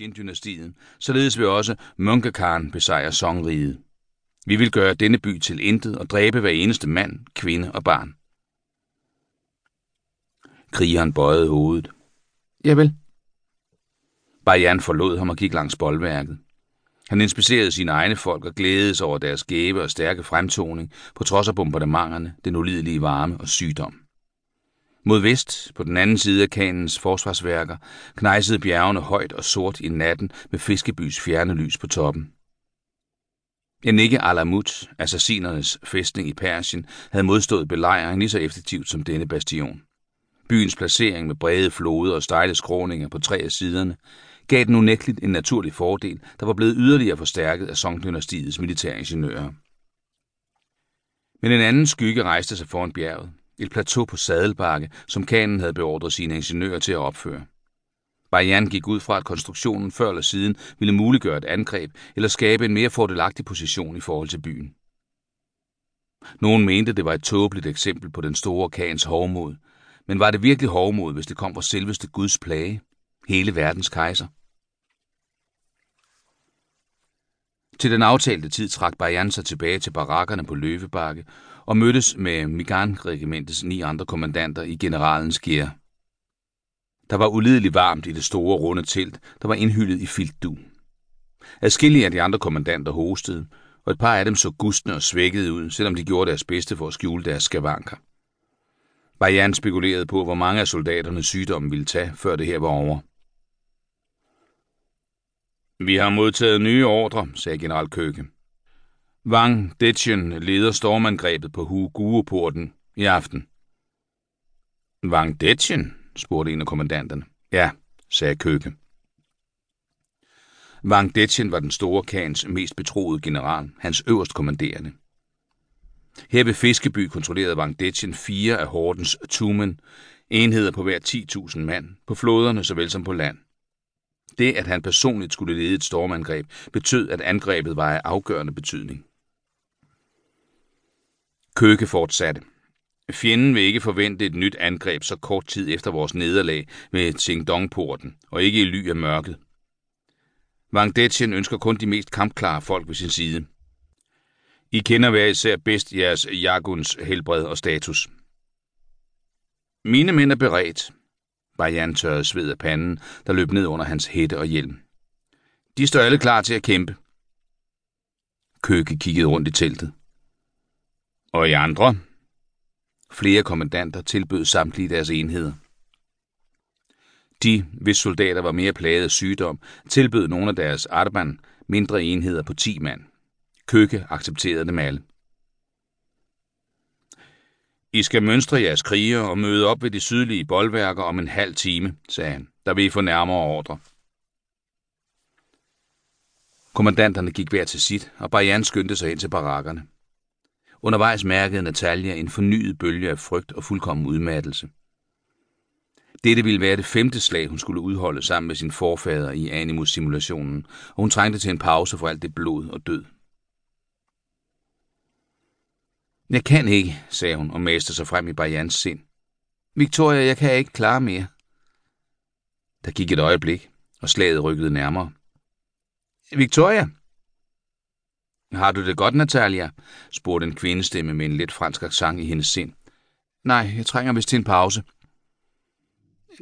Jin-dynastiet, således vil også Munkekarn besejre Songriget. Vi vil gøre denne by til intet og dræbe hver eneste mand, kvinde og barn. Krigeren bøjede hovedet. Ja vel. Bajan forlod ham og gik langs boldværket. Han inspicerede sine egne folk og glædede sig over deres gæve og stærke fremtoning, på trods af bombardementerne, den ulidelige varme og sygdom. Mod vest, på den anden side af kanens forsvarsværker, knejsede bjergene højt og sort i natten med fiskebys fjerne lys på toppen. Enike Alamut, assassinernes fæstning i Persien, havde modstået belejring lige så effektivt som denne bastion. Byens placering med brede floder og stejle skråninger på tre af siderne gav den unægteligt en naturlig fordel, der var blevet yderligere forstærket af Song-dynastiets militæringeniører. Men en anden skygge rejste sig foran bjerget, et plateau på sadelbakke, som kanen havde beordret sine ingeniører til at opføre. Bayern gik ud fra, at konstruktionen før eller siden ville muliggøre et angreb eller skabe en mere fordelagtig position i forhold til byen. Nogen mente, det var et tåbeligt eksempel på den store kans hovmod, men var det virkelig hovmod, hvis det kom fra selveste Guds plage, hele verdens kejser? Til den aftalte tid trak Bayern sig tilbage til barakkerne på Løvebakke og mødtes med Migan-regimentets ni andre kommandanter i generalens gear. Der var ulideligt varmt i det store runde telt, der var indhyllet i filtdu. Adskillige af de andre kommandanter hostede, og et par af dem så gustne og svækkede ud, selvom de gjorde deres bedste for at skjule deres skavanker. Bayan spekulerede på, hvor mange af soldaternes sygdomme ville tage, før det her var over. Vi har modtaget nye ordre, sagde general Køke. Wang Detjen leder stormangrebet på Huguo-porten i aften. Wang Detjen? spurgte en af kommandanterne. Ja, sagde Køke. Wang Detjen var den store kans mest betroede general, hans øverst kommanderende. Her ved Fiskeby kontrollerede Wang Detjen fire af Hordens tumen, enheder på hver 10.000 mand, på floderne såvel som på land. Det, at han personligt skulle lede et stormangreb, betød, at angrebet var af afgørende betydning. Køge fortsatte. Fjenden vil ikke forvente et nyt angreb så kort tid efter vores nederlag ved Tsingdong-porten, og ikke i ly af mørket. Wang Detjen ønsker kun de mest kampklare folk ved sin side. I kender hver især bedst jeres jaguns helbred og status. Mine mænd er beredt. Bajan tørrede sved af panden, der løb ned under hans hætte og hjelm. De står alle klar til at kæmpe. Køke kiggede rundt i teltet. Og i andre? Flere kommandanter tilbød samtlige deres enheder. De, hvis soldater var mere plaget af sygdom, tilbød nogle af deres arban mindre enheder på 10 mand. Køkke accepterede dem alle. I skal mønstre jeres kriger og møde op ved de sydlige boldværker om en halv time, sagde han. Der vil I få nærmere ordre. Kommandanterne gik hver til sit, og Bajan skyndte sig ind til barakkerne. Undervejs mærkede Natalia en fornyet bølge af frygt og fuldkommen udmattelse. Dette ville være det femte slag, hun skulle udholde sammen med sin forfader i Animus-simulationen, og hun trængte til en pause for alt det blod og død. Jeg kan ikke, sagde hun og mæste sig frem i Barians sind. Victoria, jeg kan ikke klare mere. Der gik et øjeblik, og slaget rykkede nærmere. Victoria, har du det godt, Natalia? spurgte en kvindestemme med en lidt fransk accent i hendes sind. Nej, jeg trænger vist til en pause.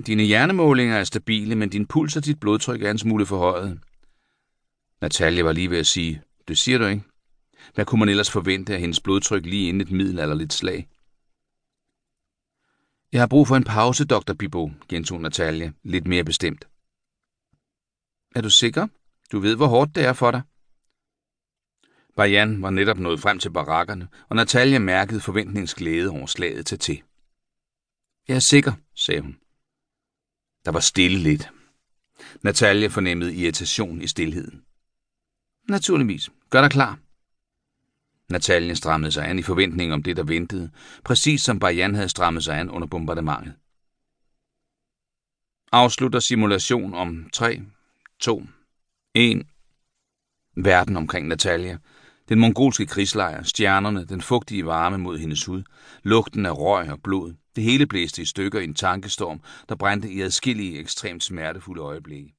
Dine hjernemålinger er stabile, men din puls og dit blodtryk er en smule forhøjet. Natalia var lige ved at sige, det siger du ikke. Hvad kunne man ellers forvente af hendes blodtryk lige inden et middelalderligt slag? Jeg har brug for en pause, Dr. Bibo, gentog Natalia, lidt mere bestemt. Er du sikker? Du ved, hvor hårdt det er for dig. Bajan var netop nået frem til barakkerne, og Natalia mærkede forventningsglæde over slaget til til. Jeg er sikker, sagde hun. Der var stille lidt. Natalia fornemmede irritation i stillheden. Naturligvis. Gør dig klar. Natalia strammede sig an i forventning om det, der ventede, præcis som Bajan havde strammet sig an under bombardementet. Afslutter simulation om 3, 2, 1. Verden omkring Natalia den mongolske krigslejr, stjernerne, den fugtige varme mod hendes hud, lugten af røg og blod. Det hele blæste i stykker i en tankestorm, der brændte i adskillige ekstremt smertefulde øjeblikke.